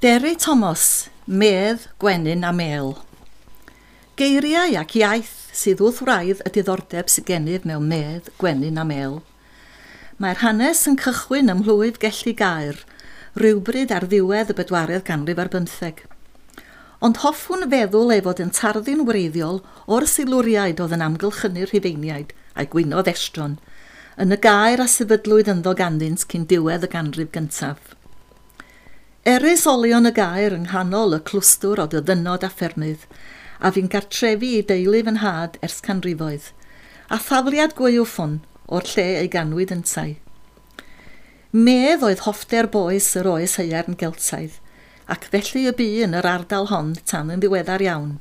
Derry Thomas, Medd, Gwenyn a Mel. Geiriau ac iaith sydd wrth wraidd y diddordeb sydd gennyf mewn medd, gwenyn a mel. Mae'r hanes yn cychwyn ym mhlwyf gellu gair, rhywbryd ar ddiwedd y bedwaredd ganrif ar bymtheg. Ond hoffwn feddwl ei fod yn tarddu'n wreiddiol o'r silwriaid oedd yn amgylchynu'r rhufeiniaid a'i gwynodd estron, yn y gair a sefydlwyd ynddo ganddynt cyn diwedd y ganrif gyntaf. Er olion y gair yng nghanol y clwstwr o dyddynod a ffermydd, a fi'n gartrefi i deulu fy nhad ers canrifoedd, a thafliad gwyw ffwn o'r lle ei ganwyd yn tai. Medd oedd hoffter boes yr oes haearn geltaidd, ac felly y bu yn yr ardal hon tan yn ddiweddar iawn.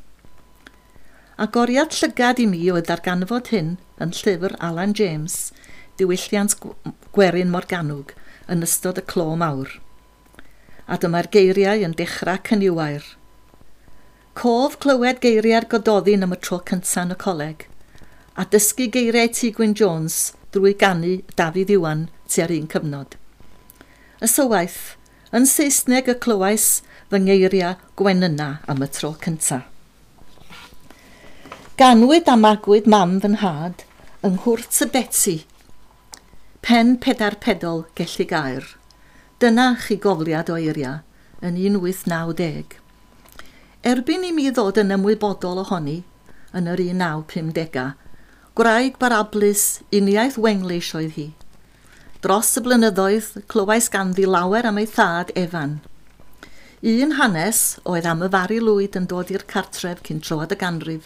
Agoriad llygad i mi oedd darganfod hyn yn llyfr Alan James, Diwylliant Gwerin Morganwg, yn ystod y clo mawr a dyma'r geiriau yn dechrau cyniwair. Cof clywed geiriau'r gododdin am y tro cyntaf yn y coleg, a dysgu geiriau T. Gwyn Jones drwy gannu Dafydd Iwan tua'r un cyfnod. Y sywaith, yn Saesneg y clywais fy ngeiriau gwenyna am y tro cyntaf. Ganwyd a magwyd mam fy nhad yng Nghwrt y Beti, pen pedar pedol gellu gair. Dyna chi gofliad o eiriau yn 1890. Erbyn i mi ddod yn ymwybodol ohoni yn yr 1950au, gwraig barablus uniaeth wenglish oedd hi. Dros y blynyddoedd, clywais ganddi lawer am ei thad Efan. Un hanes oedd am y fari lwyd yn dod i'r cartref cyn troad y ganrif,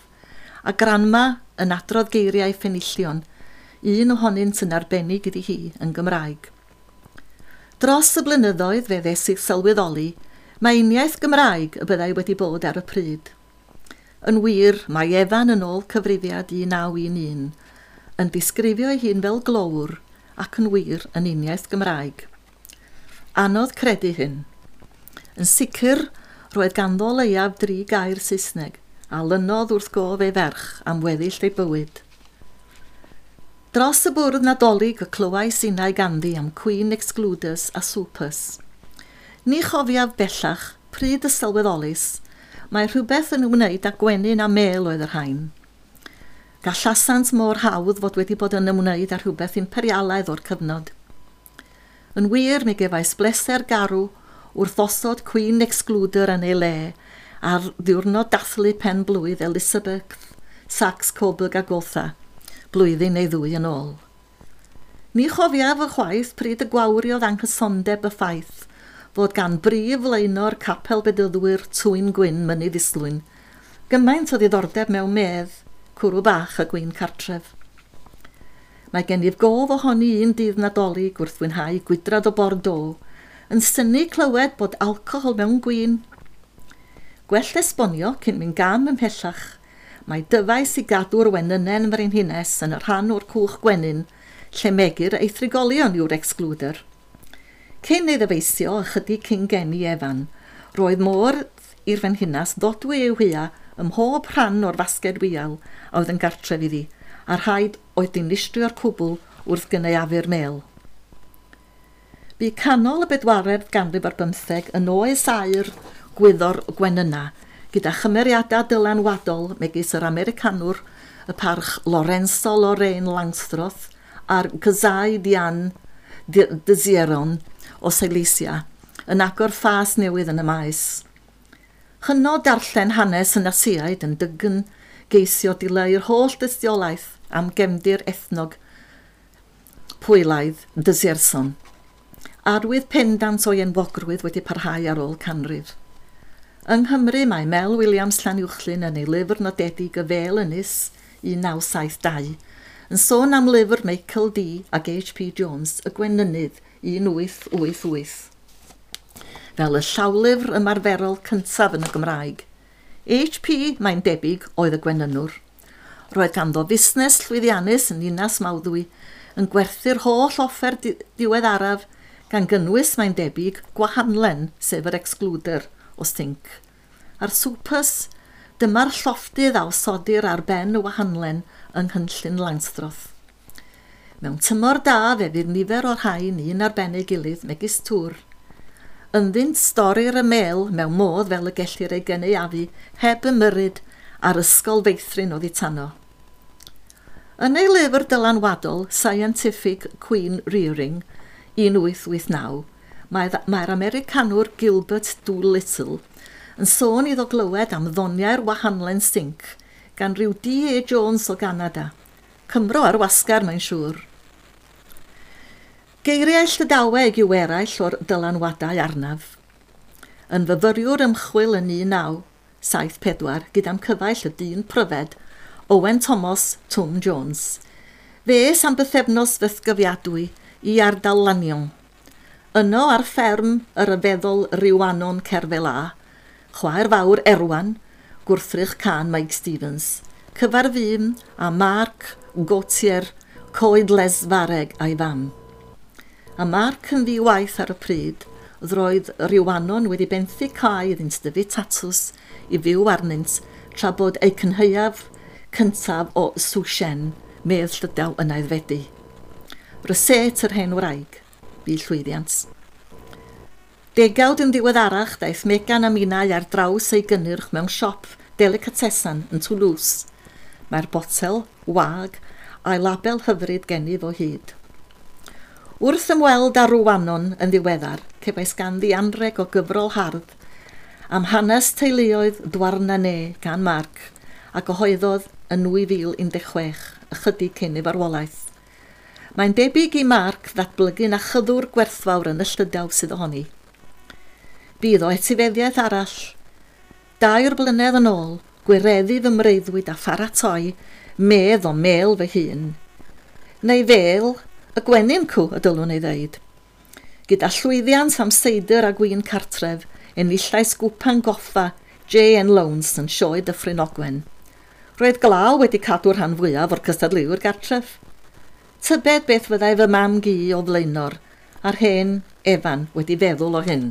a granma yn adrodd geiriau ffenillion, un ohonynt yn arbennig iddi hi yn Gymraeg. Dros y blynyddoedd fe ddes i sylweddoli, mae uniaeth Gymraeg y byddai wedi bod ar y pryd. Yn wir, mae Efan yn ôl cyfrifiad 1911 yn disgrifio ei hun fel glowr ac yn wir yn uniaeth Gymraeg. Anodd credu hyn. Yn sicr, roedd ganddo leiaf dri gair Saesneg, a lynodd wrth gof ei ferch am weddill ei bywyd. Dros y bwrdd nadolig y clywais unau ganddi am Queen Excluders a Supers. Ni chofiaf bellach, pryd y sylweddolus, mae rhywbeth yn ymwneud â gwenyn a mel oedd yr hain. Gallasant mor hawdd fod wedi bod yn ymwneud â rhywbeth imperialaidd o'r cyfnod. Yn wir, mi gefais bleser garw wrth osod Queen Excluder yn ei le ar ddiwrnod dathlu pen blwydd Elizabeth, Sax Coburg a Gotha – blwyddyn neu ddwy yn ôl. Ni chofiaf y chwaith pryd y gwawriodd anghysondeb y ffaith fod gan brif leino'r capel bedyddwyr Twyn Gwyn mynydd Islwyn gymaint o ddiddordeb mewn medd, cwrw bach a gwyn cartref. Mae gennyf gof ohoni un dydd nadolig wrth fwynhau gwydrad o Bordeaux yn syni clywed bod alcohol mewn gwyn. Gwell esbonio cyn mynd gam ymhellach – Mae dyfais i gadw'r wenynen frenhines yn y rhan o'r cwch gwenyn, lle megir ei thrigolion yw'r excluder. Cyn ei ddyfeisio ychydig cyn geni Efan, roedd môr i'r fenhinas ddodwy i'w hia ym mhob rhan o'r fasged wial a oedd yn gartref iddi, a rhaid oedd dinistrio'r cwbl wrth gynneuafu'r mel. Bu canol y bedwaredd ganrif ar bymtheg yn oes air gwyddor gwenyna, gyda chymeriadau dylanwadol megis yr Americanwr, y parch Lorenzo Lorraine Langstroth a'r Gysau Dian Dysieron o Seleisia yn agor ffas newydd yn y maes. Chyno darllen hanes yn asiaid yn dygyn geisio dileu'r holl dystiolaeth am gefndir ethnog pwylaidd Dysierson. Arwydd pendant o'i enwogrwydd wedi parhau ar ôl canrif. Yng Nghymru mae Mel Williams Llanuwchlyn yn ei lyfr nodedig y fel ynys 1972 yn sôn am lyfr Michael D ac H.P. Jones y Gwennynydd 1888 fel y llawlyfr ymarferol cyntaf yn y Gymraeg. H.P. mae'n debyg oedd y Gwennynwr. Roedd ganddo fusnes llwyddiannus yn unas Mawddwy yn gwerthu'r holl offer diweddaraf gan gynnwys mae'n debyg gwahanlen sef yr excluder – o sinc. A'r swpys, dyma'r llofftydd a osodir ar ben y wahanlen yng Nghynllun Langstroth. Mewn tymor da fe fydd nifer o'r rhain un ar ben ei gilydd megis tŵr. Ynddynt stori'r y mel mewn modd fel y gellir ei gynaeafu heb ymyryd a'r ysgol feithrin o ei. Yn ei lyfr dylanwadol Scientific Queen Rearing 1889, Mae'r mae Americanwr Gilbert Doolittle yn sôn iddo glywed am ddoniau'r wahanlen sink gan ryw D.A. E Jones o Ganada. Cymro ar wasgar mae'n siŵr. Geiriau llydaweg yw eraill o'r dylanwadau arnaf. Yn fyfyriwr ymchwil yn 1974 gyda'm cyfaill y dyn pryfed, Owen Thomas Tom Jones. Fe am bythefnos fythgyfiadwy i ardal Lanion – yno ar fferm yr yfeddol Rhiwanon Cerfela, chwaer fawr Erwan, gwrthrych can Mike Stevens, cyfar fym a Marc Gautier, coed lesfareg a'i fam. A Marc yn ddi waith ar y pryd, roedd Rhiwanon wedi benthu cae iddynt dyfu tatws i fyw arnynt tra bod ei cynhyaf cyntaf o Sushen, medd Llydaw yn aeddfedu. Ryset yr hen wraig bu llwyddiant. Degawd yn ddiweddarach daeth Megan a minau ar draws ei gynnyrch mewn siop delicatessen yn Toulouse. Mae'r botel, wag a'i label hyfryd gennyf o hyd. Wrth ymweld â rwanon yn ddiweddar, cefais ganddi anreg o gyfrol hardd am hanes teuluoedd Dwarna Ne gan Marc a gyhoeddodd yn 2016 ychydig cyn ei farwolaeth. Mae'n debyg i marc na chyddwr gwerthfawr yn y llydaw sydd ohoni. Bydd o etifeddiaeth arall. Dair blynedd yn ôl, gwireddu fy mreiddwyd a pharatoi, medd o mel fy hun. Neu fel, y gwenyn cw y dylwn ei ddeud. Gyda llwyddiant am seidr a gwyn cartref, enillais gwpan goffa, J.N. Lownes yn sioe dyffryn ogwen. Roedd glaw wedi cadw'r rhan fwyaf o'r cystadleuwyr gartref. Tybed beth fyddai fy mam gi o flaenor, a'r hen Efan wedi feddwl o hyn.